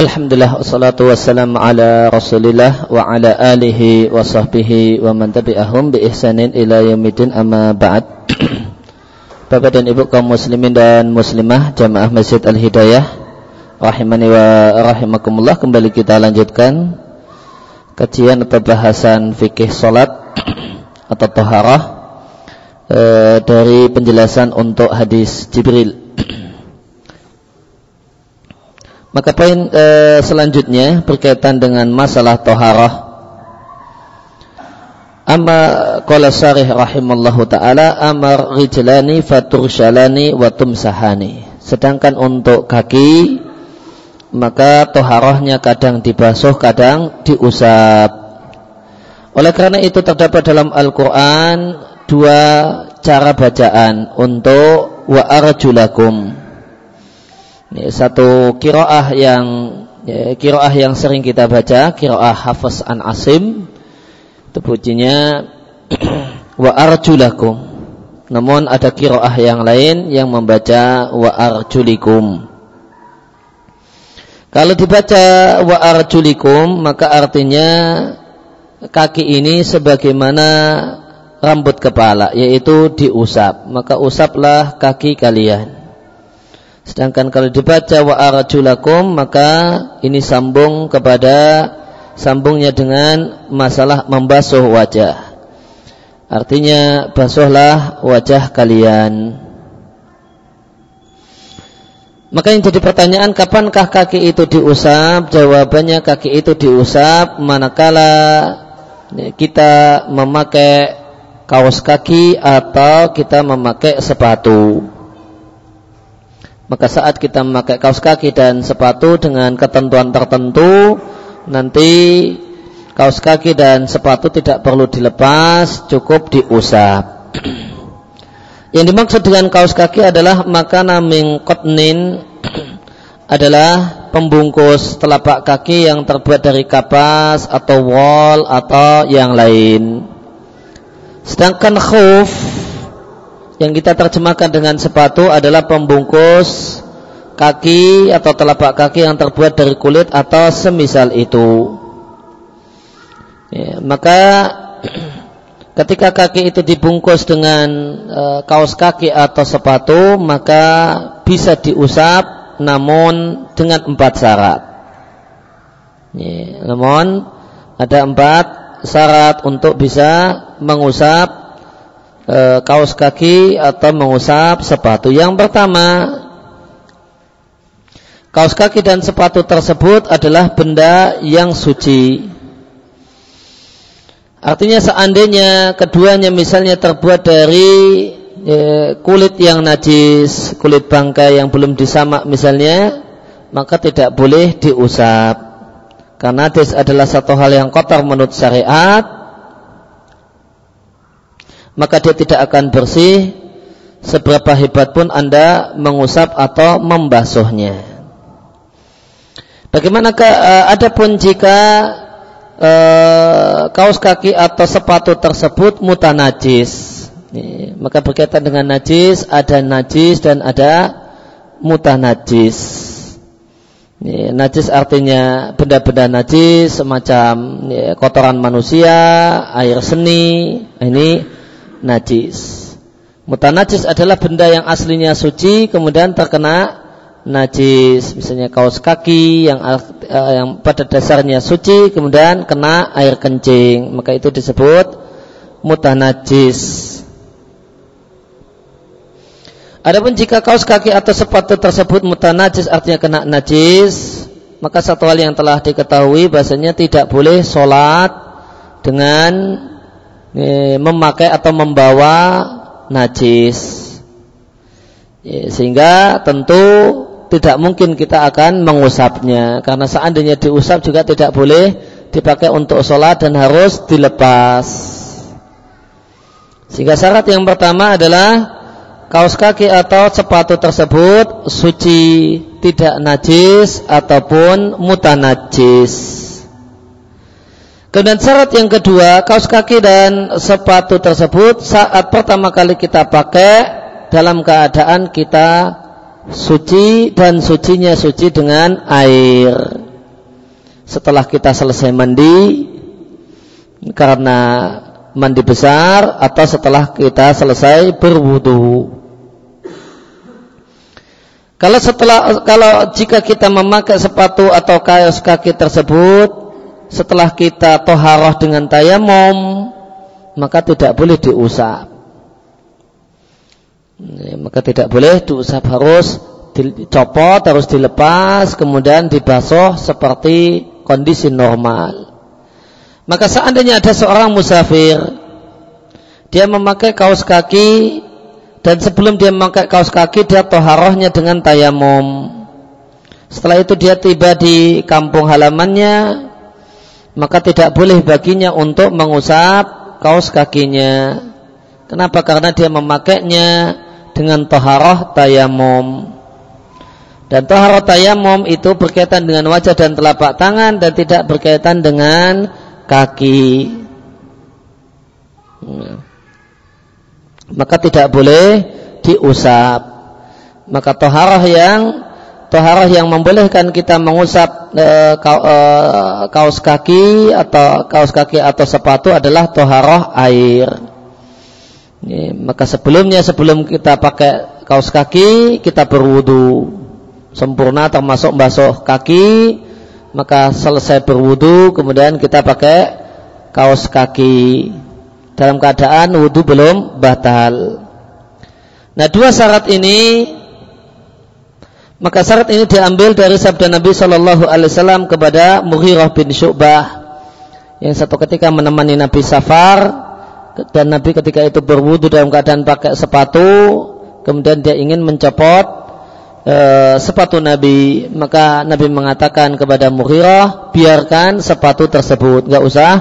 Alhamdulillah wassalatu wassalamu ala Rasulillah wa ala alihi wa sahbihi wa man tabi'ahum bi ihsanin ila yaumil amma ba'd. Bapak dan Ibu kaum muslimin dan muslimah jamaah Masjid Al-Hidayah rahimani wa rahimakumullah kembali kita lanjutkan kajian atau bahasan fikih salat atau taharah e, dari penjelasan untuk hadis Jibril Maka poin e, selanjutnya berkaitan dengan masalah toharah. Amma qala syarih rahimallahu taala amar rijlani faturshalani wa tumsahani. Sedangkan untuk kaki maka toharahnya kadang dibasuh, kadang diusap. Oleh karena itu terdapat dalam Al-Quran dua cara bacaan untuk wa arjulakum Ya, satu kiroah yang ya, kiroah yang sering kita baca, kiroah hafaz an asim, itu bunyinya wa arjulakum. Namun ada kiroah yang lain yang membaca wa arjulikum. Kalau dibaca wa arjulikum maka artinya kaki ini sebagaimana rambut kepala yaitu diusap. Maka usaplah kaki kalian. Sedangkan kalau dibaca wa arjulakum maka ini sambung kepada sambungnya dengan masalah membasuh wajah. Artinya basuhlah wajah kalian. Maka yang jadi pertanyaan kapankah kaki itu diusap? Jawabannya kaki itu diusap manakala kita memakai kaos kaki atau kita memakai sepatu. Maka saat kita memakai kaos kaki dan sepatu dengan ketentuan tertentu, nanti kaos kaki dan sepatu tidak perlu dilepas, cukup diusap. Yang dimaksud dengan kaos kaki adalah makanan min qatnin adalah pembungkus telapak kaki yang terbuat dari kapas atau wol atau yang lain. Sedangkan khuf yang kita terjemahkan dengan sepatu adalah pembungkus kaki atau telapak kaki yang terbuat dari kulit atau semisal itu. Ya, maka ketika kaki itu dibungkus dengan e, kaos kaki atau sepatu, maka bisa diusap namun dengan empat syarat. Ya, namun ada empat syarat untuk bisa mengusap e, kaos kaki atau mengusap sepatu. Yang pertama, kaos kaki dan sepatu tersebut adalah benda yang suci. Artinya seandainya keduanya misalnya terbuat dari e, kulit yang najis, kulit bangkai yang belum disamak misalnya, maka tidak boleh diusap. Karena adalah satu hal yang kotor menurut syariat maka dia tidak akan bersih seberapa hebat pun Anda mengusap atau membasuhnya. Bagaimanakah uh, adapun jika uh, kaos kaki atau sepatu tersebut mutanajis? Nih, maka berkaitan dengan najis, ada najis dan ada mutanajis. Nih, najis artinya benda-benda najis semacam nih, kotoran manusia, air seni. Ini najis. Mutanajis adalah benda yang aslinya suci kemudian terkena najis, misalnya kaos kaki yang uh, yang pada dasarnya suci kemudian kena air kencing, maka itu disebut mutanajis. Adapun jika kaos kaki atau sepatu tersebut mutanajis artinya kena najis, maka satu hal yang telah diketahui bahasanya tidak boleh sholat dengan memakai atau membawa najis. Sehingga tentu tidak mungkin kita akan mengusapnya karena seandainya diusap juga tidak boleh dipakai untuk sholat dan harus dilepas. Sehingga syarat yang pertama adalah kaos kaki atau sepatu tersebut suci, tidak najis ataupun mutanajis. Kemudian syarat yang kedua, kaos kaki dan sepatu tersebut saat pertama kali kita pakai dalam keadaan kita suci dan sucinya suci dengan air. setelah kita selesai mandi karena mandi besar atau setelah kita selesai berwudu. Kalau setelah kalau jika kita memakai sepatu atau kaos kaki tersebut setelah kita toharoh dengan tayamum maka tidak boleh diusap. Maka tidak boleh diusap harus dicopot harus dilepas kemudian dibasuh seperti kondisi normal. Maka seandainya ada seorang musafir dia memakai kaos kaki dan sebelum dia memakai kaos kaki dia toharohnya dengan tayamum. Setelah itu dia tiba di kampung halamannya, maka tidak boleh baginya untuk mengusap kaos kakinya. Kenapa? Karena dia memakainya dengan toharoh tayamum. Dan toharoh tayamum itu berkaitan dengan wajah dan telapak tangan dan tidak berkaitan dengan kaki. Maka tidak boleh diusap. Maka toharah yang toharah yang membolehkan kita mengusap e, e, kaos kaki atau kaos kaki atau sepatu adalah toharah air. Ini, maka sebelumnya sebelum kita pakai kaos kaki kita berwudu sempurna termasuk basuh kaki maka selesai berwudu kemudian kita pakai kaos kaki dalam keadaan wudhu belum batal. Nah dua syarat ini maka syarat ini diambil dari sabda Nabi Shallallahu Alaihi Wasallam kepada Mughirah bin Syu'bah. Yang satu ketika menemani Nabi Safar dan Nabi ketika itu berwudhu dalam keadaan pakai sepatu kemudian dia ingin mencopot e, sepatu Nabi. Maka Nabi mengatakan kepada Mughirah biarkan sepatu tersebut nggak usah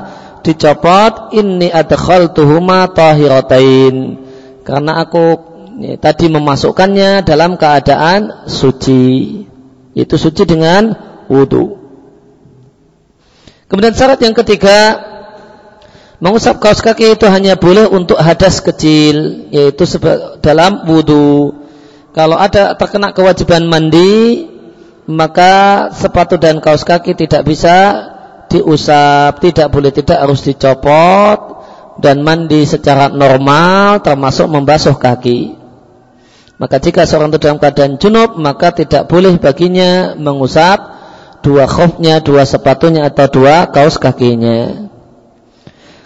dicopot. Inni adkhaltuhuma tahiratain. Karena aku ya, tadi memasukkannya dalam keadaan suci. Itu suci dengan wudu. Kemudian syarat yang ketiga mengusap kaos kaki itu hanya boleh untuk hadas kecil yaitu dalam wudu. Kalau ada terkena kewajiban mandi maka sepatu dan kaos kaki tidak bisa diusap, tidak boleh tidak harus dicopot dan mandi secara normal termasuk membasuh kaki. Maka jika seorang itu dalam keadaan junub maka tidak boleh baginya mengusap dua khufnya, dua sepatunya atau dua kaos kakinya.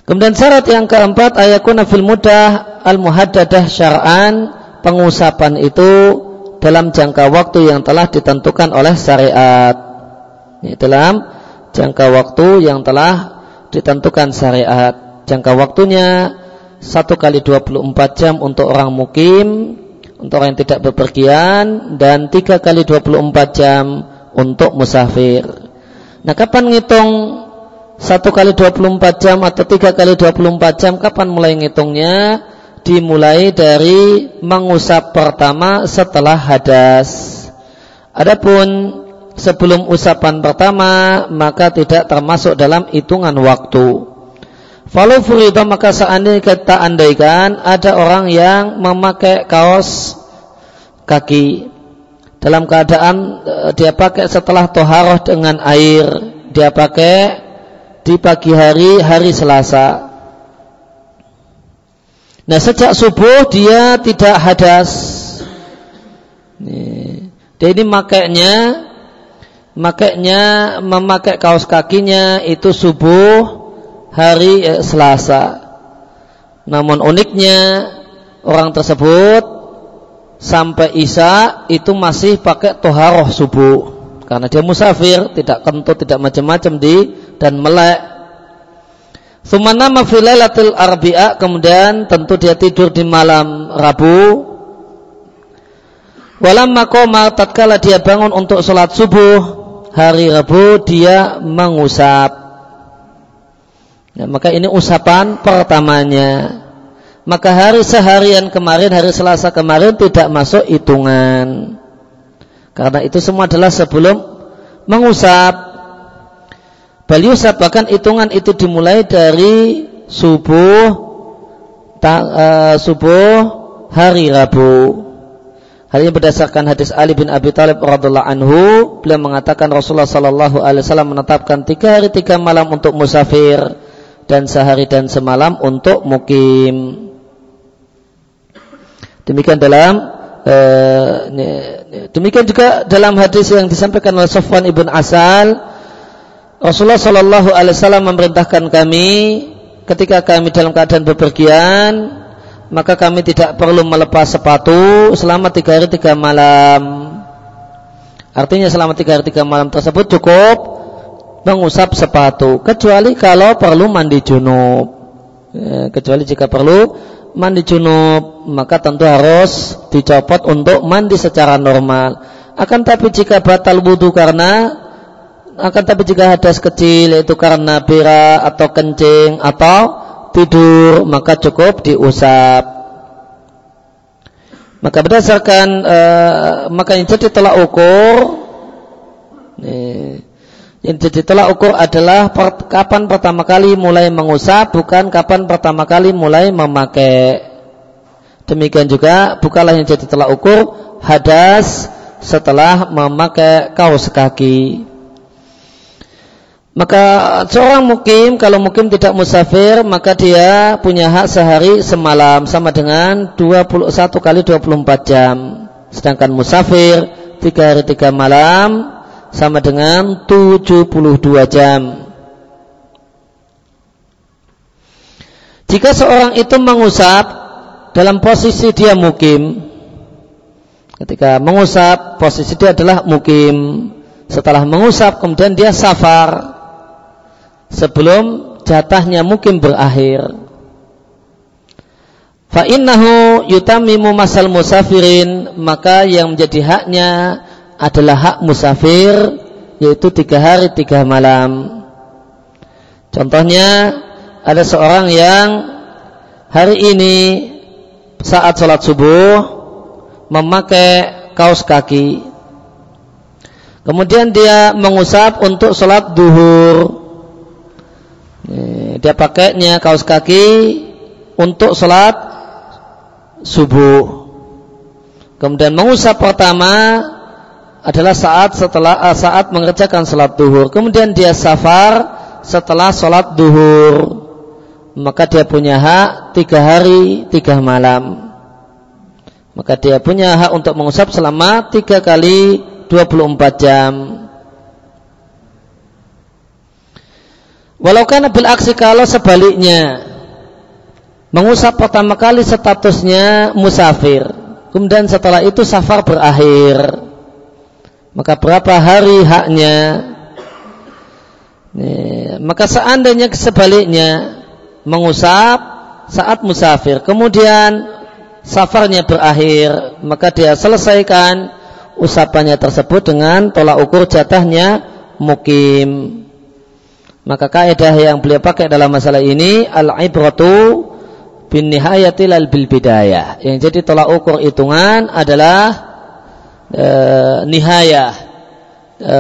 Kemudian syarat yang keempat ayakuna fil mudah al muhaddadah syar'an pengusapan itu dalam jangka waktu yang telah ditentukan oleh syariat. Ini dalam jangka waktu yang telah ditentukan syariat. Jangka waktunya satu kali 24 jam untuk orang mukim, untuk orang yang tidak bepergian, dan tiga kali 24 jam untuk musafir. Nah, kapan ngitung satu kali 24 jam atau tiga kali 24 jam? Kapan mulai ngitungnya? Dimulai dari mengusap pertama setelah hadas. Adapun sebelum usapan pertama maka tidak termasuk dalam hitungan waktu. Falau furida maka seandainya kita andaikan ada orang yang memakai kaos kaki dalam keadaan e, dia pakai setelah toharoh dengan air dia pakai di pagi hari hari Selasa. Nah sejak subuh dia tidak hadas. Dia ini makainya makainya memakai kaos kakinya itu subuh hari eh, Selasa. Namun uniknya orang tersebut sampai Isya itu masih pakai toharoh subuh karena dia musafir, tidak kentut, tidak macam-macam di dan melek. Sumana mafilatil arbi'a kemudian tentu dia tidur di malam Rabu. Walam makoma tatkala dia bangun untuk sholat subuh hari Rabu dia mengusap. Ya, maka ini usapan pertamanya. Maka hari seharian kemarin, hari Selasa kemarin tidak masuk hitungan. Karena itu semua adalah sebelum mengusap. Baliusap bahkan hitungan itu dimulai dari subuh ta, uh, subuh hari Rabu. Hal ini berdasarkan hadis Ali bin Abi Thalib radhiallahu anhu, beliau mengatakan Rasulullah sallallahu alaihi wasallam menetapkan tiga hari tiga malam untuk musafir dan sehari dan semalam untuk mukim. Demikian dalam uh, demikian juga dalam hadis yang disampaikan oleh Sofwan ibn Asal, Rasulullah sallallahu alaihi wasallam memerintahkan kami ketika kami dalam keadaan bepergian maka kami tidak perlu melepas sepatu selama tiga hari tiga malam. Artinya selama tiga hari tiga malam tersebut cukup mengusap sepatu, kecuali kalau perlu mandi junub. Ya, kecuali jika perlu mandi junub, maka tentu harus dicopot untuk mandi secara normal. Akan tapi jika batal wudhu karena akan tapi jika hadas kecil yaitu karena bira atau kencing atau tidur maka cukup diusap. Maka berdasarkan uh, maka yang jadi tolak ukur nih, yang jadi tolak ukur adalah per, kapan pertama kali mulai mengusap bukan kapan pertama kali mulai memakai. Demikian juga bukalah yang jadi tolak ukur hadas setelah memakai kaos kaki. Maka seorang mukim kalau mukim tidak musafir maka dia punya hak sehari semalam sama dengan 21 kali 24 jam. Sedangkan musafir 3 hari 3 malam sama dengan 72 jam. Jika seorang itu mengusap dalam posisi dia mukim ketika mengusap posisi dia adalah mukim setelah mengusap kemudian dia safar sebelum jatahnya mungkin berakhir. Fa innahu yutamimu masal musafirin maka yang menjadi haknya adalah hak musafir yaitu tiga hari tiga malam. Contohnya ada seorang yang hari ini saat sholat subuh memakai kaos kaki. Kemudian dia mengusap untuk sholat duhur dia pakainya kaos kaki untuk sholat subuh. Kemudian mengusap pertama adalah saat setelah uh, saat mengerjakan sholat duhur. Kemudian dia safar setelah sholat duhur. Maka dia punya hak tiga hari tiga malam. Maka dia punya hak untuk mengusap selama tiga kali 24 jam. Walau karena bil aksi kalau sebaliknya mengusap pertama kali statusnya musafir, kemudian setelah itu safar berakhir, maka berapa hari haknya? Maka seandainya sebaliknya mengusap saat musafir, kemudian safarnya berakhir, maka dia selesaikan usapannya tersebut dengan tolak ukur jatahnya mukim. Maka kaidah yang beliau pakai dalam masalah ini al-ibratu bin nihayati lal bil bidayah. Yang jadi tolak ukur hitungan adalah e, nihayah. E,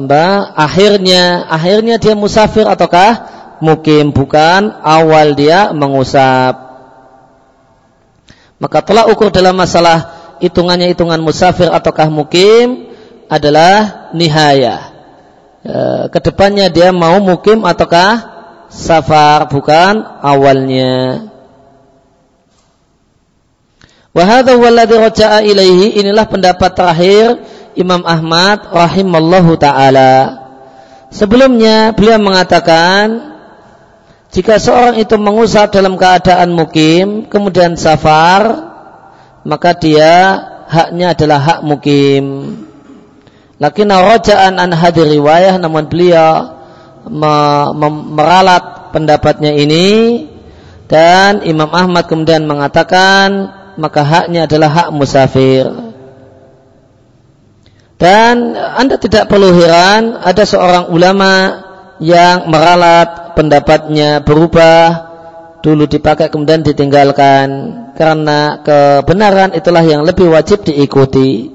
mbak, akhirnya akhirnya dia musafir ataukah mukim bukan awal dia mengusap. Maka tolak ukur dalam masalah hitungannya hitungan musafir ataukah mukim adalah nihayah e, ke depannya dia mau mukim ataukah safar bukan awalnya. Wahada walladhi roja'a ilaihi inilah pendapat terakhir Imam Ahmad rahimallahu taala. Sebelumnya beliau mengatakan jika seorang itu mengusap dalam keadaan mukim kemudian safar maka dia haknya adalah hak mukim. Lakin roja'an an hadir riwayah namun beliau me, me, meralat pendapatnya ini dan Imam Ahmad kemudian mengatakan maka haknya adalah hak musafir. Dan Anda tidak perlu heran ada seorang ulama yang meralat pendapatnya berubah dulu dipakai kemudian ditinggalkan karena kebenaran itulah yang lebih wajib diikuti.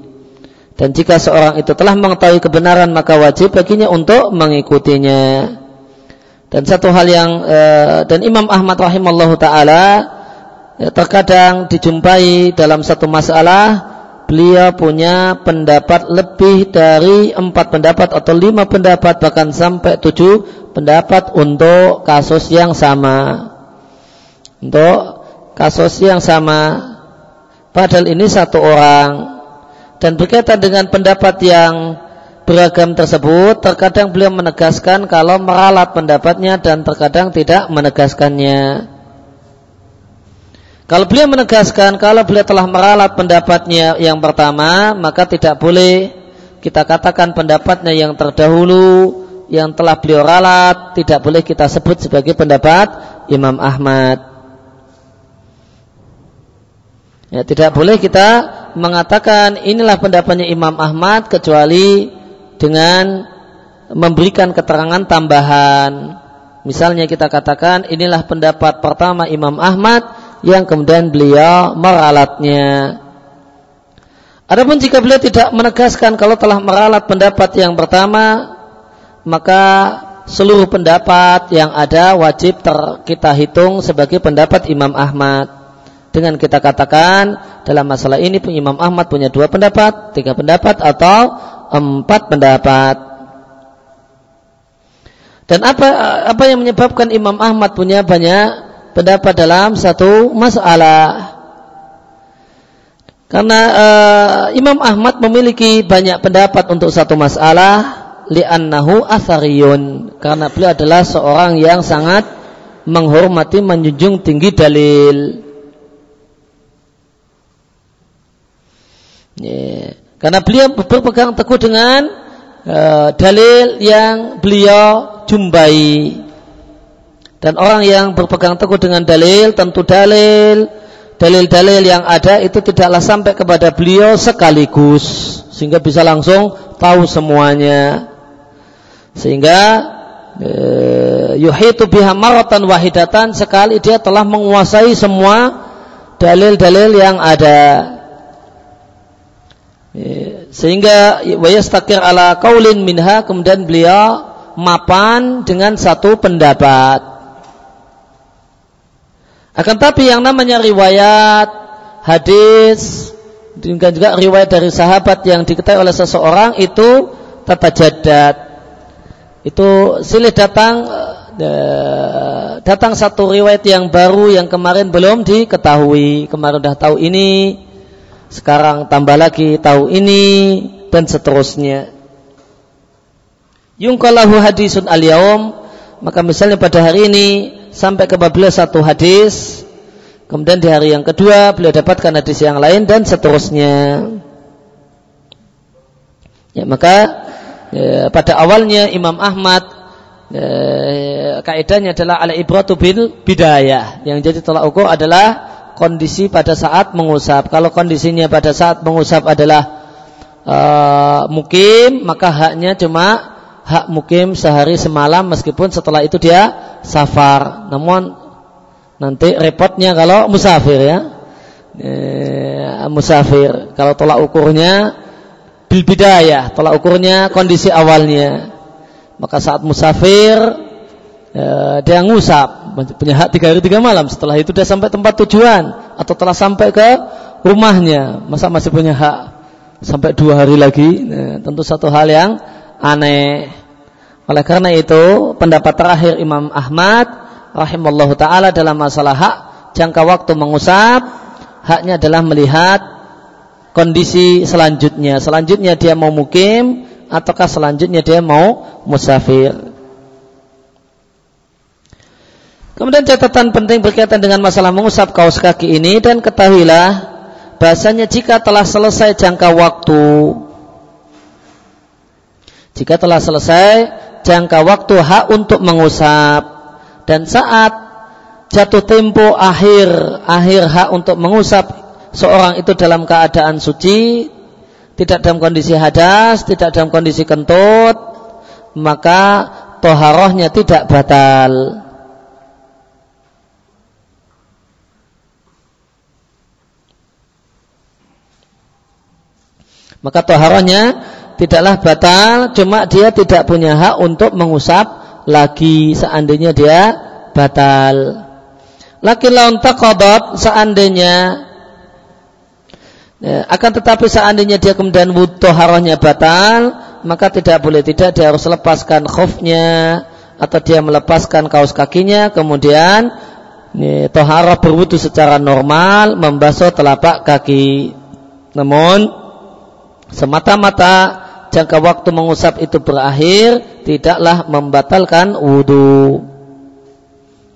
Dan jika seorang itu telah mengetahui kebenaran maka wajib baginya untuk mengikutinya. Dan satu hal yang e, dan Imam Ahmad rahimallahu taala ya, terkadang dijumpai dalam satu masalah beliau punya pendapat lebih dari empat pendapat atau lima pendapat bahkan sampai tujuh pendapat untuk kasus yang sama. Untuk kasus yang sama. Padahal ini satu orang. Dan berkaitan dengan pendapat yang beragam tersebut terkadang beliau menegaskan kalau meralat pendapatnya dan terkadang tidak menegaskannya kalau beliau menegaskan kalau beliau telah meralat pendapatnya yang pertama, maka tidak boleh kita katakan pendapatnya yang terdahulu yang telah beliau ralat tidak boleh kita sebut sebagai pendapat Imam Ahmad. Ya, tidak boleh kita mengatakan inilah pendapatnya Imam Ahmad kecuali dengan memberikan keterangan tambahan. Misalnya kita katakan inilah pendapat pertama Imam Ahmad yang kemudian beliau meralatnya. Adapun jika beliau tidak menegaskan kalau telah meralat pendapat yang pertama, maka seluruh pendapat yang ada wajib ter, kita hitung sebagai pendapat Imam Ahmad. Dengan kita katakan dalam masalah ini Imam Ahmad punya dua pendapat, tiga pendapat atau empat pendapat. Dan apa apa yang menyebabkan Imam Ahmad punya banyak pendapat dalam satu masalah. Karena uh, Imam Ahmad memiliki banyak pendapat untuk satu masalah li'annahu athariyun karena beliau adalah seorang yang sangat menghormati menjunjung tinggi dalil. Yeah. Karena beliau berpegang teguh dengan uh, dalil yang beliau jumpai. Dan orang yang berpegang teguh dengan dalil, tentu dalil, dalil-dalil yang ada itu tidaklah sampai kepada beliau sekaligus. Sehingga bisa langsung tahu semuanya. Sehingga eh, yuhitu biha maratan wahidatan sekali dia telah menguasai semua dalil-dalil yang ada. Eh, sehingga wayastakir ala kaulin minha kemudian beliau mapan dengan satu pendapat. Akan tapi yang namanya riwayat, hadis, dan juga riwayat dari sahabat yang diketahui oleh seseorang itu tata jadat. Itu silih datang eh, datang satu riwayat yang baru yang kemarin belum diketahui. Kemarin sudah tahu ini, sekarang tambah lagi tahu ini dan seterusnya. Yungkalahu hadisun al maka misalnya pada hari ini sampai ke beliau satu hadis, kemudian di hari yang kedua beliau dapatkan hadis yang lain dan seterusnya. Ya, maka ya, pada awalnya Imam Ahmad ya, kaidahnya adalah ala ibratu bil bidayah. Yang jadi tolak ukur adalah kondisi pada saat mengusap. Kalau kondisinya pada saat mengusap adalah uh, mukim, maka haknya cuma hak mukim sehari semalam meskipun setelah itu dia safar. Namun nanti repotnya kalau musafir ya. E, musafir. Kalau tolak ukurnya bil bidayah, tolak ukurnya kondisi awalnya. Maka saat musafir e, dia ngusap, punya hak tiga hari tiga malam. Setelah itu dia sampai tempat tujuan atau telah sampai ke rumahnya, masa masih punya hak sampai dua hari lagi? Nah, tentu satu hal yang aneh. Oleh karena itu, pendapat terakhir Imam Ahmad rahimallahu taala dalam masalah hak jangka waktu mengusap, haknya adalah melihat kondisi selanjutnya. Selanjutnya dia mau mukim ataukah selanjutnya dia mau musafir. Kemudian catatan penting berkaitan dengan masalah mengusap kaos kaki ini dan ketahuilah bahasanya jika telah selesai jangka waktu jika telah selesai jangka waktu hak untuk mengusap. Dan saat jatuh tempo akhir akhir hak untuk mengusap seorang itu dalam keadaan suci tidak dalam kondisi hadas tidak dalam kondisi kentut maka toharohnya tidak batal. Maka toharohnya tidaklah batal, cuma dia tidak punya hak untuk mengusap lagi seandainya dia batal. Lakin laun taqadat seandainya Ya, akan tetapi seandainya dia kemudian toharohnya batal, maka tidak boleh tidak dia harus lepaskan khufnya atau dia melepaskan kaos kakinya, kemudian ini, toharoh berwudu secara normal, membasuh telapak kaki. Namun semata-mata jangka waktu mengusap itu berakhir, tidaklah membatalkan wudhu.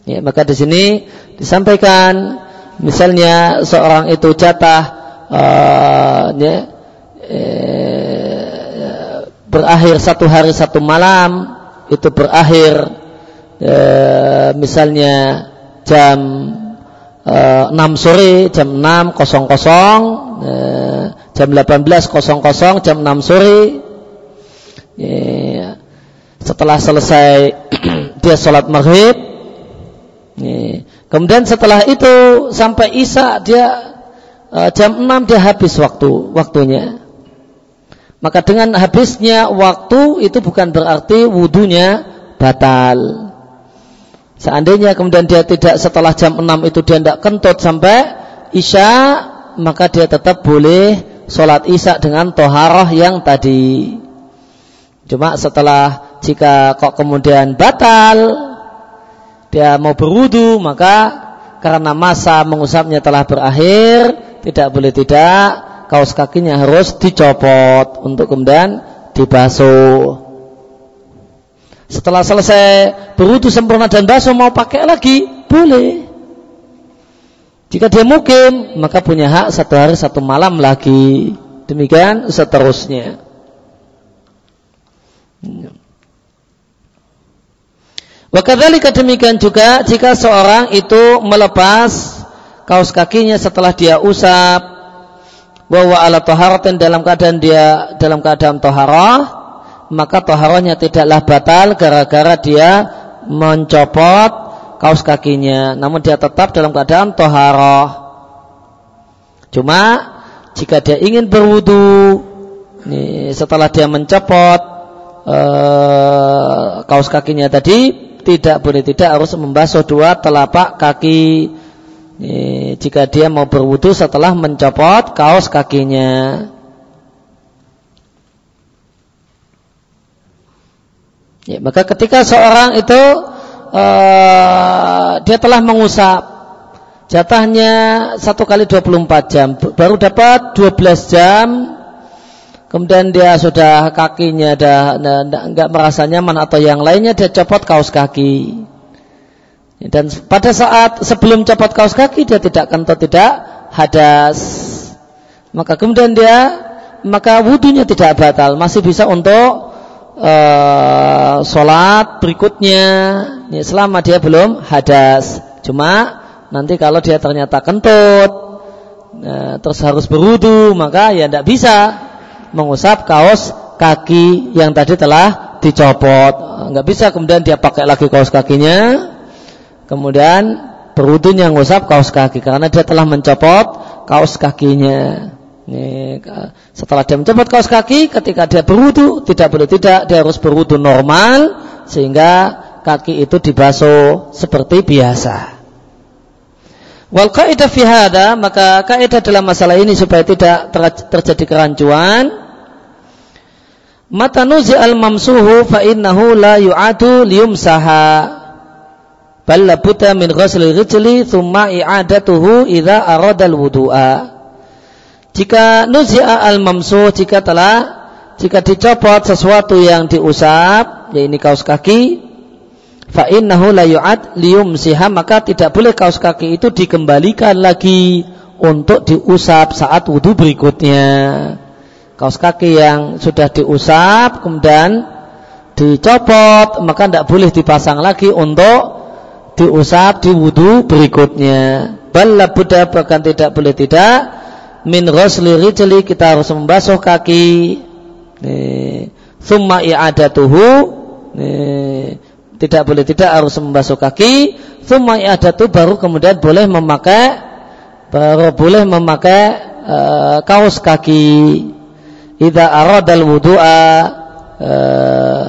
Ya, maka di sini disampaikan, misalnya seorang itu jatah uh, ya, eh, berakhir satu hari satu malam itu berakhir eh, misalnya jam eh, 6 sore jam 6 kosong kosong eh, jam 18 kosong kosong jam 6 sore eh, setelah selesai dia sholat maghrib eh, kemudian setelah itu sampai isya dia Eh, jam 6 dia habis waktu waktunya. Maka dengan habisnya waktu itu bukan berarti wudhunya batal. Seandainya kemudian dia tidak setelah jam 6 itu dia tidak kentut sampai isya, maka dia tetap boleh sholat isya dengan toharoh yang tadi. Cuma setelah jika kok kemudian batal, dia mau berwudu, maka karena masa mengusapnya telah berakhir, tidak boleh tidak kaos kakinya harus dicopot untuk kemudian dibasuh. Setelah selesai berwudu sempurna dan basuh mau pakai lagi, boleh. Jika dia mukim, maka punya hak satu hari satu malam lagi. Demikian seterusnya. Wakadhalika demikian juga jika seorang itu melepas kaos kakinya setelah dia usap bahwa ala toharatin dalam keadaan dia dalam keadaan toharah maka toharahnya tidaklah batal gara-gara dia mencopot kaos kakinya. Namun dia tetap dalam keadaan toharah cuma jika dia ingin berwudu setelah dia mencopot uh, kaos kakinya tadi tidak boleh tidak harus membasuh dua telapak kaki jika dia mau berwudu setelah mencopot kaos kakinya. Ya, maka ketika seorang itu uh, dia telah mengusap jatahnya satu kali 24 jam, baru dapat 12 jam, kemudian dia sudah kakinya ada nggak merasa nyaman atau yang lainnya dia copot kaos kaki. Dan pada saat sebelum copot kaos kaki dia tidak kentut, tidak hadas. Maka kemudian dia maka wudhunya tidak batal, masih bisa untuk uh, sholat berikutnya ya, selama dia belum hadas. Cuma nanti kalau dia ternyata kentut, uh, terus harus berwudhu, maka ya tidak bisa mengusap kaos kaki yang tadi telah dicopot. Nggak bisa kemudian dia pakai lagi kaos kakinya, kemudian berwudunya ngusap kaos kaki karena dia telah mencopot kaos kakinya. Ini, setelah dia mencopot kaos kaki, ketika dia berwudu tidak boleh tidak dia harus berwudu normal sehingga kaki itu dibasuh seperti biasa. Wal kaidah fi hada, maka kaidah dalam masalah ini supaya tidak terjadi kerancuan. Mata nuzi al mamsuhu fa innahu la yu'adu liyumsaha bal labuta min ghusli rijli thumma i'adatuhu idza arada al-wudu'a jika nuzi'a al-mamsuh jika telah jika dicopot sesuatu yang diusap yaitu kaos kaki fa innahu la yu'ad liyumsiha maka tidak boleh kaos kaki itu dikembalikan lagi untuk diusap saat wudhu berikutnya. Kaos kaki yang sudah diusap kemudian dicopot maka tidak boleh dipasang lagi untuk diusap di wudhu berikutnya. Balla buddha bahkan tidak boleh tidak. Min ghusli rijli kita harus membasuh kaki. Thumma i'adatuhu tidak boleh tidak harus membasuh kaki. Thumma i'adatu baru kemudian boleh memakai baru boleh memakai uh, kaos kaki. Idza aradal wudu'a uh,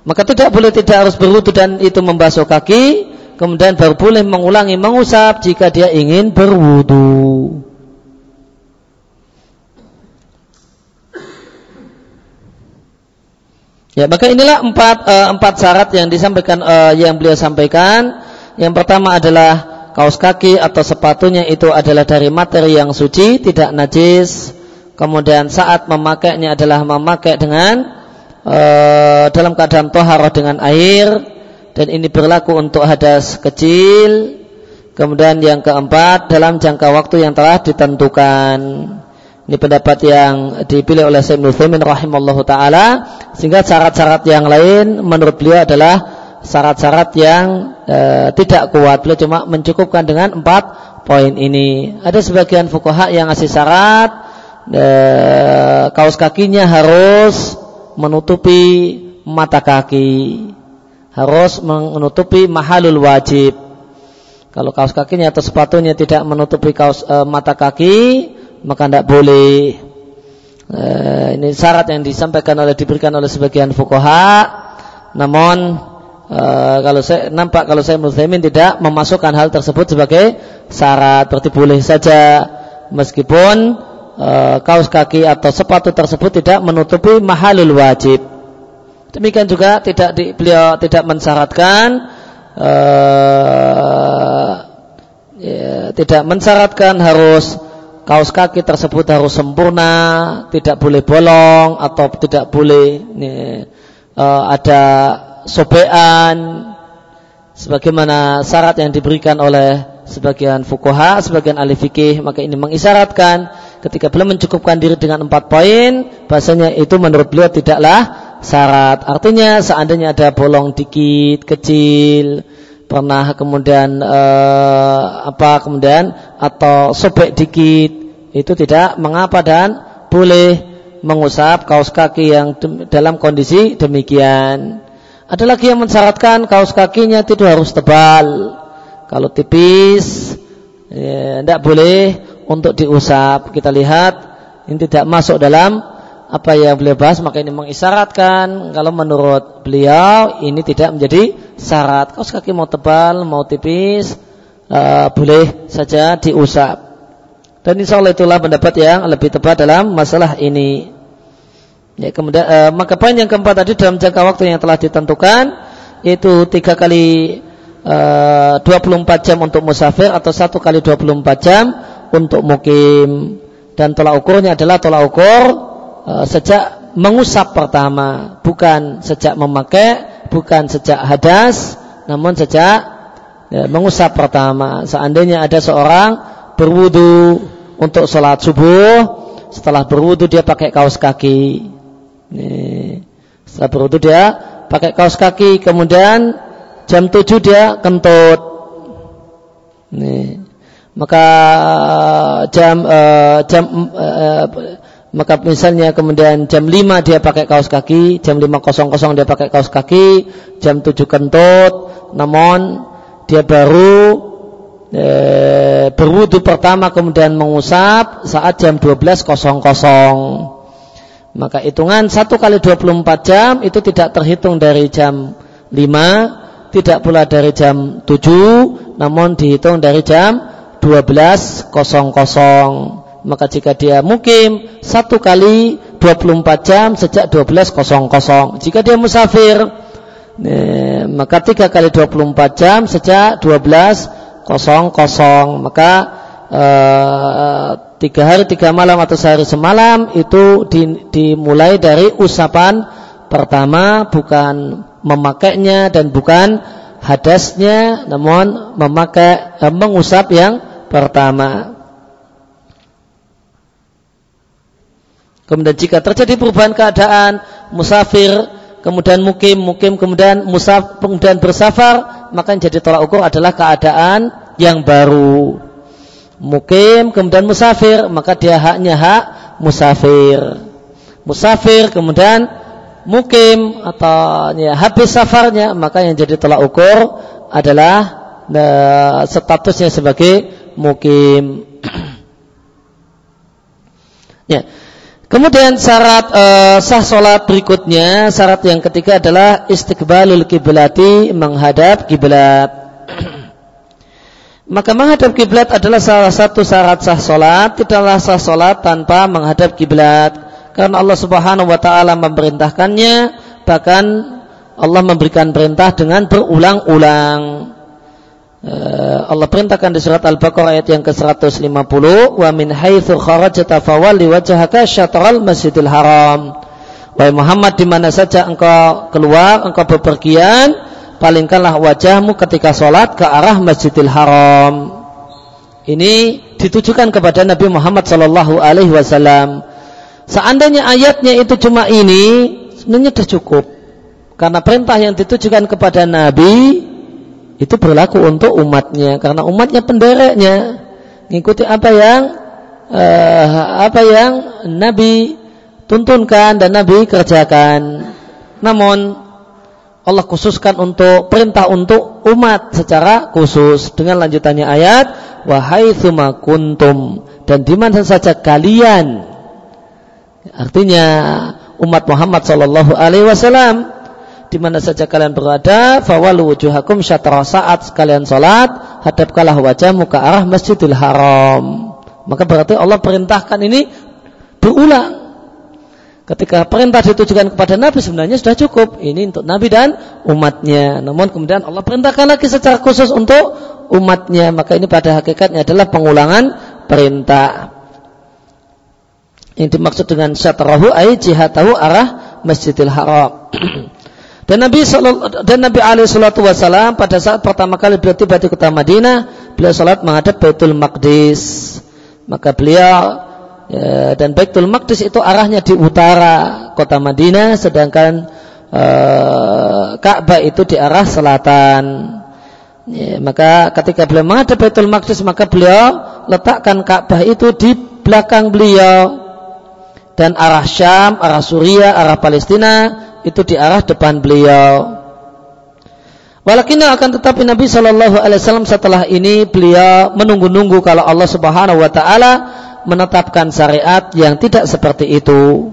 maka tidak boleh tidak harus berwudu dan itu membasuh kaki, kemudian baru boleh mengulangi mengusap jika dia ingin berwudu. Ya, maka inilah empat uh, empat syarat yang disampaikan uh, yang beliau sampaikan. Yang pertama adalah kaos kaki atau sepatunya itu adalah dari materi yang suci, tidak najis. Kemudian saat memakainya adalah memakai dengan uh, dalam keadaan toharoh dengan air dan ini berlaku untuk hadas kecil. Kemudian yang keempat dalam jangka waktu yang telah ditentukan. Ini pendapat yang dipilih oleh Syekh Nufaimin rahimallahu taala sehingga syarat-syarat yang lain menurut beliau adalah syarat-syarat yang e, tidak kuat. Beliau cuma mencukupkan dengan empat poin ini. Ada sebagian fukaha yang ngasih syarat e, kaos kakinya harus menutupi mata kaki. Harus menutupi mahalul wajib. Kalau kaos kakinya atau sepatunya tidak menutupi kaos e, mata kaki, maka tidak boleh. E, ini syarat yang disampaikan oleh diberikan oleh sebagian fukoha. Namun e, kalau saya nampak kalau saya Muslimin tidak memasukkan hal tersebut sebagai syarat, berarti boleh saja meskipun e, kaos kaki atau sepatu tersebut tidak menutupi mahalul wajib. Demikian juga tidak di, beliau tidak mensyaratkan e, ya, tidak mensyaratkan harus kaos kaki tersebut harus sempurna, tidak boleh bolong atau tidak boleh ini, uh, ada sobean sebagaimana syarat yang diberikan oleh sebagian fukoha, sebagian ahli fikih, maka ini mengisyaratkan ketika beliau mencukupkan diri dengan empat poin, bahasanya itu menurut beliau tidaklah syarat. Artinya seandainya ada bolong dikit, kecil, pernah kemudian uh, apa kemudian atau sobek dikit itu tidak mengapa dan boleh mengusap kaos kaki yang dalam kondisi demikian. Ada lagi yang mensyaratkan kaos kakinya tidak harus tebal. Kalau tipis, ya, boleh untuk diusap. Kita lihat ini tidak masuk dalam apa yang beliau bahas maka ini mengisyaratkan kalau menurut beliau ini tidak menjadi syarat. Kaos kaki mau tebal mau tipis uh, boleh saja diusap. Dan insya Allah itulah pendapat yang lebih tepat dalam masalah ini. Ya, kemudian uh, maka poin yang keempat tadi dalam jangka waktu yang telah ditentukan yaitu tiga kali uh, 24 jam untuk musafir atau satu kali 24 jam untuk mukim. Dan tolak ukurnya adalah tolak ukur Eh, sejak mengusap pertama, bukan sejak memakai, bukan sejak hadas, namun sejak ya, mengusap pertama. Seandainya ada seorang berwudu untuk sholat subuh, setelah berwudu dia pakai kaos kaki. Nih, setelah berwudu dia pakai kaos kaki, kemudian jam 7 dia kentut. Nih, maka jam uh, jam uh, maka misalnya kemudian jam 5 dia pakai kaos kaki, jam 5.00 dia pakai kaos kaki, jam 7 kentut, namun dia baru e, berwudu pertama kemudian mengusap saat jam 12.00. Maka hitungan 1 kali 24 jam itu tidak terhitung dari jam 5, tidak pula dari jam 7, namun dihitung dari jam 12.00 maka jika dia mukim satu kali 24 jam sejak 12.00 jika dia musafir eh, maka tiga kali 24 jam sejak 12.00 maka eh, tiga hari tiga malam atau sehari semalam itu dimulai dari usapan pertama bukan memakainya dan bukan hadasnya namun memakai eh, mengusap yang pertama Kemudian jika terjadi perubahan keadaan musafir, kemudian mukim, mukim, kemudian musaf, kemudian bersafar, maka yang jadi tolak ukur adalah keadaan yang baru. Mukim, kemudian musafir, maka dia haknya hak musafir. Musafir, kemudian mukim atau ya, habis safarnya, maka yang jadi tolak ukur adalah nah, statusnya sebagai mukim. ya. Kemudian syarat uh, sah solat berikutnya, syarat yang ketiga adalah istiqbalul kiblati menghadap kiblat. Maka menghadap kiblat adalah salah satu syarat sah solat. Tidaklah sah solat tanpa menghadap kiblat. Karena Allah Subhanahu Wa Taala memerintahkannya. bahkan Allah memberikan perintah dengan berulang-ulang. Eh, Allah perintahkan di surat Al-Baqarah ayat yang ke-150, "Wa min haitsu kharajta fawalli wajhaka syatral Masjidil Haram." Wahai Muhammad di mana saja engkau keluar, engkau bepergian, palingkanlah wajahmu ketika sholat ke arah Masjidil Haram. Ini ditujukan kepada Nabi Muhammad Sallallahu Alaihi Wasallam. Seandainya ayatnya itu cuma ini, sebenarnya sudah cukup. Karena perintah yang ditujukan kepada Nabi itu berlaku untuk umatnya. Karena umatnya pendereknya, mengikuti apa yang uh, apa yang Nabi tuntunkan dan Nabi kerjakan. Namun Allah khususkan untuk perintah untuk umat secara khusus dengan lanjutannya ayat wahai kuntum dan di mana saja kalian artinya umat Muhammad sallallahu alaihi wasallam di mana saja kalian berada fawalu wujuhakum syatra saat kalian salat hadapkanlah wajahmu ke arah Masjidil Haram maka berarti Allah perintahkan ini berulang Ketika perintah ditujukan kepada Nabi sebenarnya sudah cukup. Ini untuk Nabi dan umatnya. Namun kemudian Allah perintahkan lagi secara khusus untuk umatnya. Maka ini pada hakikatnya adalah pengulangan perintah. Yang dimaksud dengan syatrahu ay jihatahu arah Masjidil Haram. dan Nabi dan Nabi alaihi wasalam pada saat pertama kali beliau tiba di kota Madinah, beliau salat menghadap Baitul Maqdis. Maka beliau Ya, dan Baitul Maqdis itu arahnya di utara kota Madinah, sedangkan uh, Ka'bah itu di arah selatan. Ya, maka ketika beliau menghadap Baitul Maqdis, maka beliau letakkan Ka'bah itu di belakang beliau. Dan arah Syam, arah Suria, arah Palestina itu di arah depan beliau. Walakin akan tetapi Nabi Shallallahu Alaihi Wasallam setelah ini beliau menunggu-nunggu kalau Allah Subhanahu Wa Taala menetapkan syariat yang tidak seperti itu.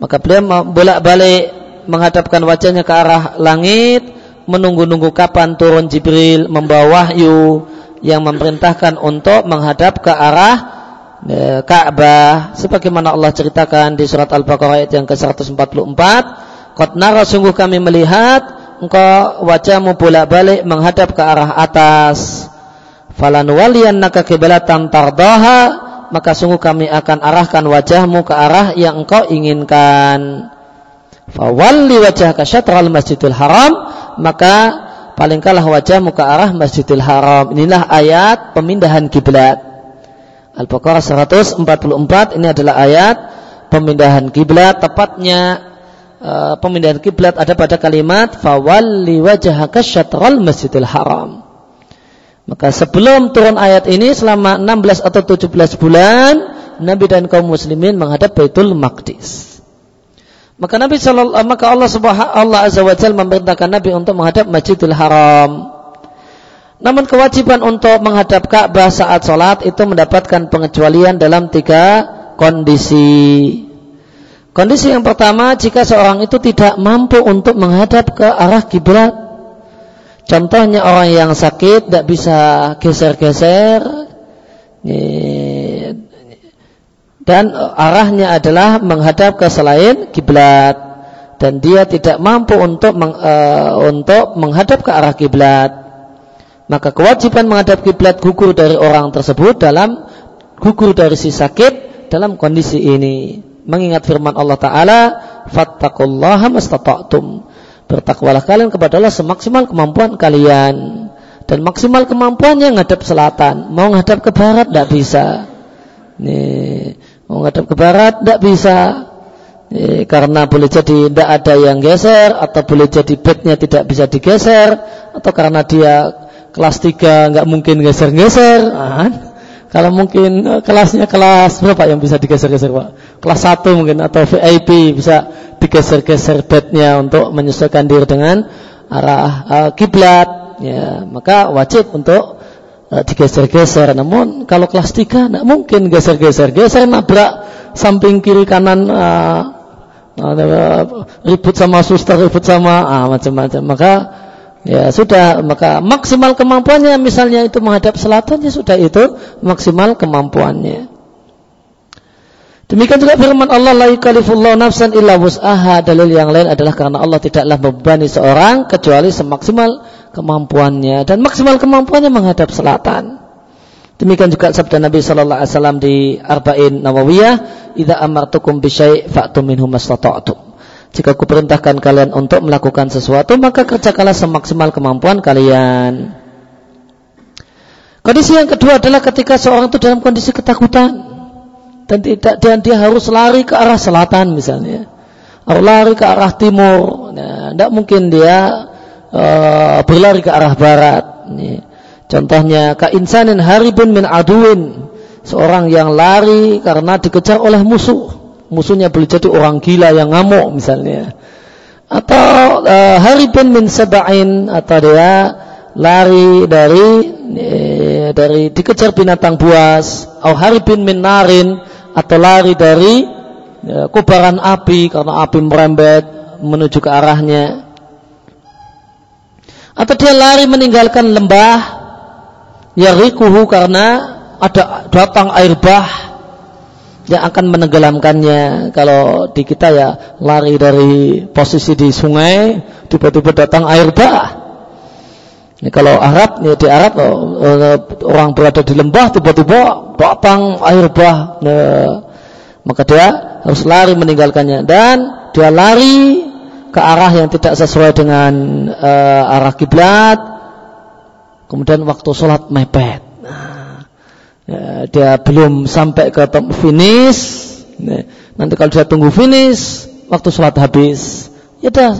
Maka beliau bolak-balik menghadapkan wajahnya ke arah langit, menunggu-nunggu kapan turun Jibril membawa wahyu yang memerintahkan untuk menghadap ke arah Ka'bah sebagaimana Allah ceritakan di surat Al-Baqarah ayat yang ke-144 Qad nara sungguh kami melihat engkau wajahmu bolak-balik menghadap ke arah atas falanuwaliyannaka qiblatan tardaha maka sungguh kami akan arahkan wajahmu ke arah yang engkau inginkan. Fawalli wajhaka syatral masjidil haram, maka palingkanlah wajahmu ke arah masjidil haram. Inilah ayat pemindahan kiblat. Al-Baqarah 144 ini adalah ayat pemindahan kiblat tepatnya uh, pemindahan kiblat ada pada kalimat fawalli wajhaka syatral masjidil haram. Maka sebelum turun ayat ini selama 16 atau 17 bulan Nabi dan kaum muslimin menghadap Baitul Maqdis. Maka Nabi maka Allah Subhanahu wa Jalla memerintahkan Nabi untuk menghadap Masjidil Haram. Namun kewajiban untuk menghadap Ka'bah saat sholat itu mendapatkan pengecualian dalam tiga kondisi. Kondisi yang pertama jika seorang itu tidak mampu untuk menghadap ke arah kiblat. Contohnya orang yang sakit tidak bisa geser-geser. Dan arahnya adalah menghadap ke selain kiblat. Dan dia tidak mampu untuk uh, untuk menghadap ke arah kiblat maka kewajiban menghadap kiblat gugur dari orang tersebut dalam gugur dari si sakit dalam kondisi ini mengingat firman Allah taala fattaqullaha mastata'tum Bertakwalah kalian kepada Allah semaksimal kemampuan kalian. Dan maksimal kemampuannya ngadap selatan. Mau ngadap ke barat tidak bisa. Nih, mau ngadap ke barat tidak bisa. Nih, karena boleh jadi tidak ada yang geser atau boleh jadi bednya tidak bisa digeser atau karena dia kelas 3 nggak mungkin geser-geser. Nah, kalau mungkin uh, kelasnya kelas berapa yang bisa digeser-geser Pak? Kelas 1 mungkin atau VIP bisa digeser-geser bednya untuk menyesuaikan diri dengan arah uh, kiblat. Ya, maka wajib untuk uh, digeser-geser. Namun kalau kelas 3 tidak mungkin geser-geser. Geser nabrak samping kiri kanan uh, ribut sama suster, ribut sama ah, macam-macam. Maka Ya sudah, maka maksimal kemampuannya misalnya itu menghadap selatan ya sudah itu maksimal kemampuannya. Demikian juga firman Allah la yukallifullahu nafsan illa wus'aha. Dalil yang lain adalah karena Allah tidaklah membebani seorang kecuali semaksimal kemampuannya dan maksimal kemampuannya menghadap selatan. Demikian juga sabda Nabi sallallahu alaihi wasallam di Arba'in Nawawiyah, "Idza amartukum bi syai' fa'tu minhu mastata'tum." Jika kuperintahkan kalian untuk melakukan sesuatu, maka kerjakanlah semaksimal kemampuan kalian. Kondisi yang kedua adalah ketika seorang itu dalam kondisi ketakutan dan tidak dan dia harus lari ke arah selatan misalnya, atau lari ke arah timur. Nah, tidak mungkin dia uh, berlari ke arah barat. Nih. Contohnya kainsanin haribun min aduin. Seorang yang lari karena dikejar oleh musuh. Musuhnya boleh jadi orang gila yang ngamuk misalnya. Atau uh, haribun min saba'in atau dia lari dari eh, dari dikejar binatang buas. Atau haribun min narin atau lari dari kobaran api karena api merembet menuju ke arahnya. Atau dia lari meninggalkan lembah yarikuhu karena ada datang air bah yang akan menenggelamkannya. Kalau di kita ya lari dari posisi di sungai, tiba-tiba datang air bah. Ya, kalau Arab, ya di Arab oh, oh, orang berada di lembah, tiba-tiba datang air bah. Nah, maka dia harus lari meninggalkannya dan dia lari ke arah yang tidak sesuai dengan uh, arah kiblat kemudian waktu sholat mepet. Ya, dia belum sampai ke finish. Nah, nanti kalau dia tunggu finish, waktu sholat habis, ya dah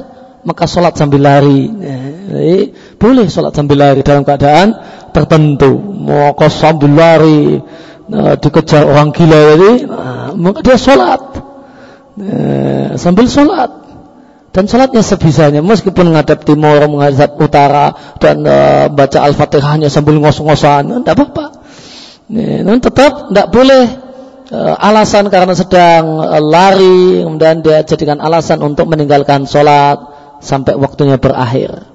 maka sholat sambil lari. Nah, jadi, boleh sholat sambil lari dalam keadaan tertentu. Mau sambil lari, nah, dikejar orang gila jadi, nah, maka dia sholat. Nah, sambil sholat dan sholatnya sebisanya meskipun menghadap timur, menghadap utara dan uh, baca al-fatihahnya sambil ngos-ngosan, tidak apa-apa. Namun tetap tidak boleh uh, alasan karena sedang uh, lari kemudian dia jadikan alasan untuk meninggalkan sholat sampai waktunya berakhir.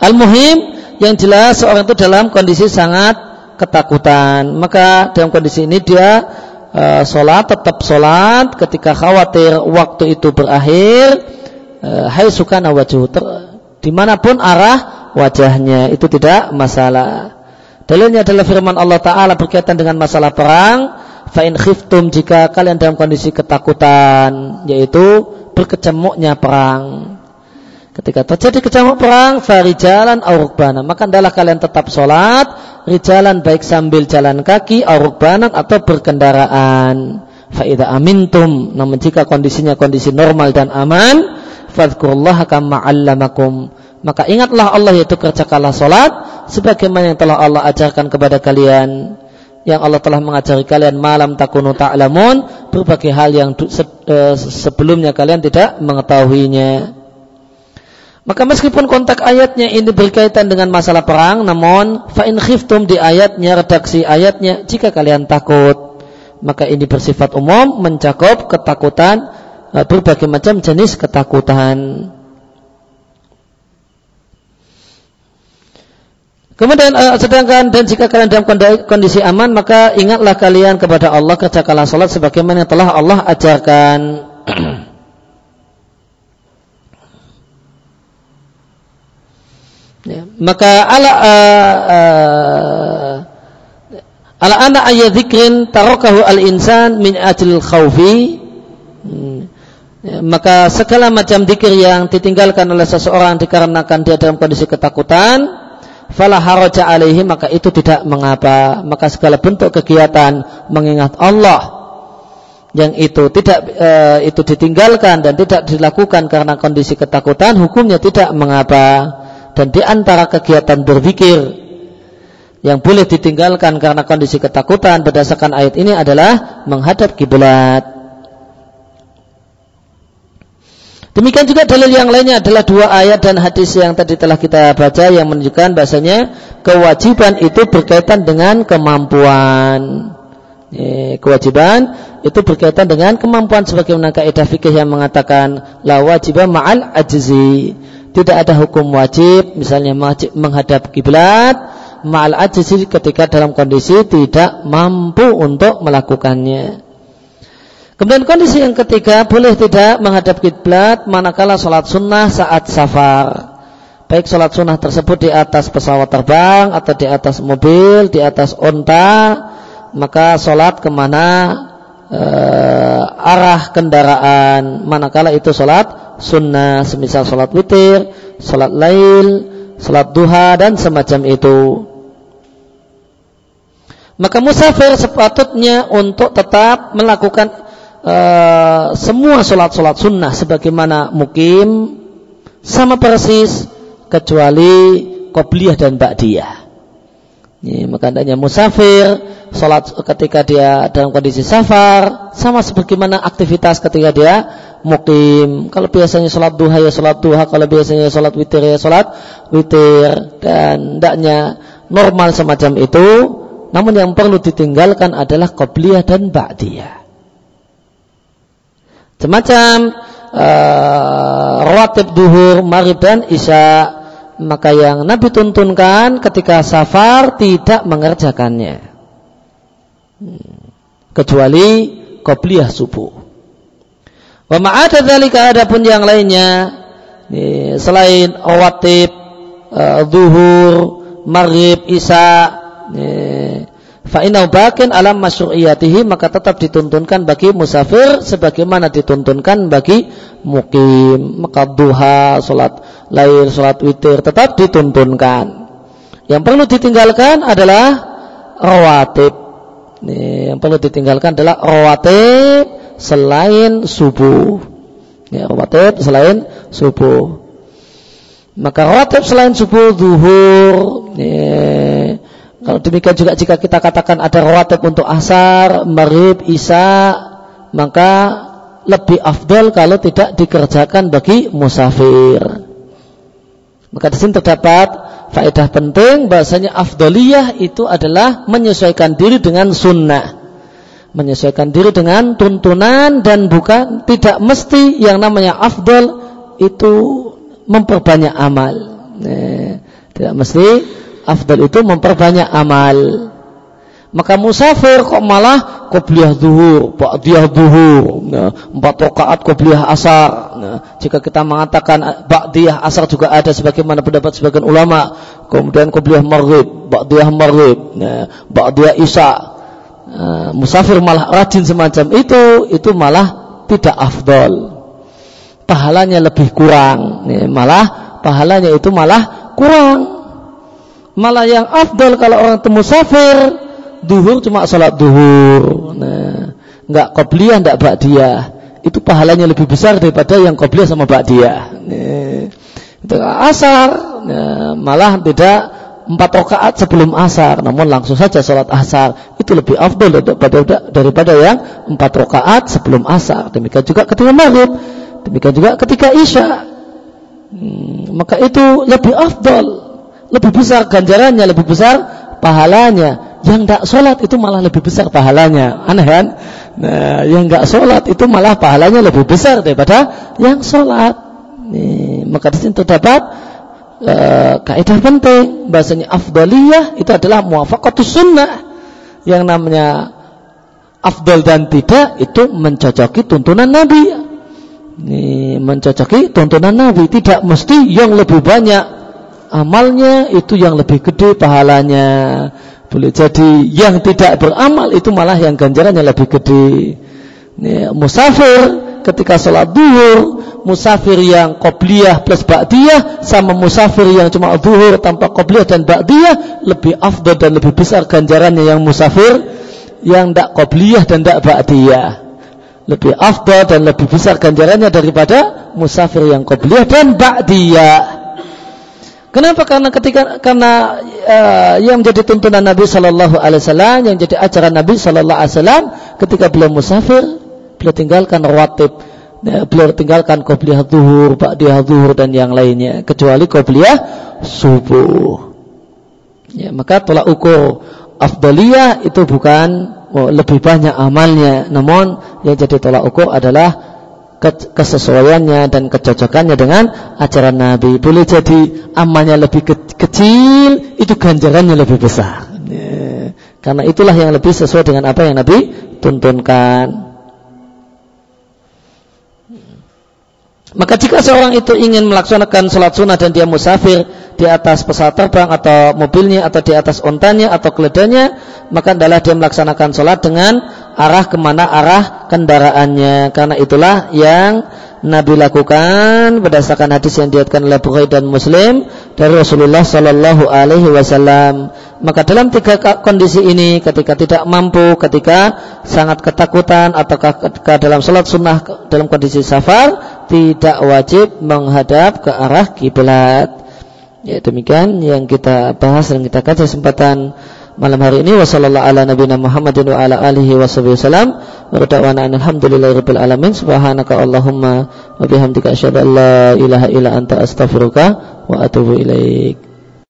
Al-muhim yang jelas seorang itu dalam kondisi sangat ketakutan. Maka dalam kondisi ini dia uh, sholat tetap sholat ketika khawatir waktu itu berakhir uh, hai sukana wajah ter, di mana pun arah wajahnya itu tidak masalah dalilnya adalah firman Allah Ta'ala berkaitan dengan masalah perang fa'in khiftum jika kalian dalam kondisi ketakutan yaitu berkecamuknya perang Ketika terjadi kecamuk perang, farijalan aurukbana. Maka adalah kalian tetap sholat, rijalan baik sambil jalan kaki, aurukbanan atau berkendaraan. Faidah amintum. Namun jika kondisinya kondisi normal dan aman, fadkurullah kama. Maka ingatlah Allah yaitu kerjakanlah sholat, sebagaimana yang telah Allah ajarkan kepada kalian yang Allah telah mengajari kalian malam takunu ta'lamun berbagai hal yang eh, sebelumnya kalian tidak mengetahuinya. Maka meskipun kontak ayatnya ini berkaitan dengan masalah perang, namun fa'in khiftum di ayatnya, redaksi ayatnya, jika kalian takut, maka ini bersifat umum, mencakup ketakutan, eh, berbagai macam jenis ketakutan. Kemudian uh, sedangkan dan jika kalian dalam kondisi aman maka ingatlah kalian kepada Allah kerjakanlah salat sebagaimana telah Allah ajarkan. Ya, maka ala uh, uh, ala anak ayat zikrin tarokahu al insan min ajil khawfi hmm. ya, maka segala macam zikir yang ditinggalkan oleh seseorang dikarenakan dia dalam kondisi ketakutan fala haraja alaihi maka itu tidak mengapa maka segala bentuk kegiatan mengingat Allah yang itu tidak e, itu ditinggalkan dan tidak dilakukan karena kondisi ketakutan hukumnya tidak mengapa dan di antara kegiatan berzikir yang boleh ditinggalkan karena kondisi ketakutan berdasarkan ayat ini adalah menghadap kiblat. Demikian juga dalil yang lainnya adalah dua ayat dan hadis yang tadi telah kita baca yang menunjukkan bahasanya kewajiban itu berkaitan dengan kemampuan. kewajiban itu berkaitan dengan kemampuan sebagaimana kaidah fikih yang mengatakan la wajibah ma'al ajzi tidak ada hukum wajib misalnya menghadap kiblat ma'al ajzi ketika dalam kondisi tidak mampu untuk melakukannya. Kemudian kondisi yang ketiga boleh tidak menghadap kiblat manakala sholat sunnah saat safar. Baik sholat sunnah tersebut di atas pesawat terbang atau di atas mobil, di atas onta, maka sholat ke mana uh, arah kendaraan manakala itu sholat sunnah semisal sholat witir, sholat lail, sholat duha dan semacam itu. Maka musafir sepatutnya untuk tetap melakukan uh, semua sholat-sholat sunnah sebagaimana mukim sama persis kecuali qobliyah dan ba'diyah. Ini, maka adanya musafir, sholat ketika dia dalam kondisi safar, sama sebagaimana aktivitas ketika dia mukim. Kalau biasanya sholat duha ya sholat duha, kalau biasanya sholat witir ya sholat witir. Dan hendaknya normal semacam itu, namun yang perlu ditinggalkan adalah qobliyah dan ba'diyah. Semacam uh, rawatib duhur, maghrib dan isya. Maka yang Nabi tuntunkan ketika safar tidak mengerjakannya. Kecuali qobliyah subuh. Wa ma'ada dzalika adapun yang lainnya selain awatib uh, zuhur, maghrib, isya Fa'inau bakin alam masyru'iyatihi maka tetap dituntunkan bagi musafir sebagaimana dituntunkan bagi mukim. Maka duha, salat lail, salat witir tetap dituntunkan. Yang perlu ditinggalkan adalah rawatib. Ini, yang perlu ditinggalkan adalah rawatib selain subuh. Ya, rawatib selain subuh. Maka rawatib selain subuh, zuhur, ya, kalau demikian juga jika kita katakan ada rawatib untuk asar, maghrib, isya, maka lebih afdal kalau tidak dikerjakan bagi musafir. Maka di sini terdapat faedah penting bahasanya afdaliyah itu adalah menyesuaikan diri dengan sunnah. Menyesuaikan diri dengan tuntunan dan bukan tidak mesti yang namanya afdal itu memperbanyak amal. Nah, tidak mesti afdal itu memperbanyak amal. Maka musafir kok malah qobliyah zuhur, ba'diyah zuhur, nah, empat rakaat qobliyah asar. Nah, jika kita mengatakan ba'diyah asar juga ada sebagaimana pendapat sebagian ulama, kemudian qobliyah maghrib, ba'diyah maghrib, nah, ba'diyah isya. Nah, musafir malah rajin semacam itu, itu malah tidak afdal. Pahalanya lebih kurang, nah, malah pahalanya itu malah kurang Malah yang afdal kalau orang temu musafir, duhur cuma sholat duhur. Nah, nggak qobliyah, nggak ba'diyah. Itu pahalanya lebih besar daripada yang qobliyah sama ba'diyah. Nah, itu asar, nah, malah tidak empat rakaat sebelum asar, namun langsung saja sholat asar itu lebih afdal daripada daripada yang empat rakaat sebelum asar. Demikian juga ketika maghrib, demikian juga ketika isya. Hmm, maka itu lebih afdal lebih besar ganjarannya, lebih besar pahalanya. Yang tidak sholat itu malah lebih besar pahalanya. Aneh kan? Nah, yang nggak sholat itu malah pahalanya lebih besar daripada yang sholat. Nih, maka di sini terdapat uh, kaidah penting. Bahasanya afdaliyah itu adalah muafakatus sunnah. Yang namanya afdal dan tidak itu mencocoki tuntunan Nabi. Ini mencocoki tuntunan Nabi. Tidak mesti yang lebih banyak amalnya itu yang lebih gede pahalanya. Boleh jadi yang tidak beramal itu malah yang ganjarannya lebih gede. Ini, musafir ketika sholat duhur, musafir yang qobliyah plus ba'diyah sama musafir yang cuma duhur tanpa qobliyah dan ba'diyah lebih afdal dan lebih besar ganjarannya yang musafir yang tidak qobliyah dan tidak ba'diyah. Lebih afdal dan lebih besar ganjarannya daripada musafir yang qobliyah dan ba'diyah. Kenapa? Karena ketika karena uh, yang menjadi tuntunan Nabi Shallallahu Alaihi Wasallam, yang jadi ajaran Nabi Shallallahu Alaihi Wasallam, ketika beliau musafir, beliau tinggalkan rawatib, ya, beliau tinggalkan qobliyah zuhur, ba'diyah zuhur dan yang lainnya, kecuali qobliyah subuh. Ya, maka tolak ukur afdaliyah itu bukan oh, lebih banyak amalnya, namun yang jadi tolak ukur adalah kesesuaiannya dan kecocokannya dengan ajaran Nabi. Boleh jadi amalnya lebih ke kecil, itu ganjarannya lebih besar. Ya. Karena itulah yang lebih sesuai dengan apa yang Nabi tuntunkan. Maka jika seorang itu ingin melaksanakan sholat sunnah dan dia musafir di atas pesawat terbang atau mobilnya atau di atas ontanya atau keledanya, maka adalah dia melaksanakan sholat dengan arah ke mana arah kendaraannya. Karena itulah yang Nabi lakukan berdasarkan hadis yang diatkan oleh Bukhari dan Muslim dari Rasulullah Sallallahu Alaihi Wasallam. Maka dalam tiga kondisi ini, ketika tidak mampu, ketika sangat ketakutan, ataukah ketika dalam sholat sunnah dalam kondisi safar, tidak wajib menghadap ke arah kiblat. Ya demikian yang kita bahas dan kita kaji kesempatan malam hari ini. Wasallallahu ala nabiyina Muhammadin wa ala alihi wasallam. Wa da'wana alhamdulillahirabbil alamin. Subhanaka allahumma wa bihamdika asyhadu an la ilaha illa anta astaghfiruka wa atubu ilaik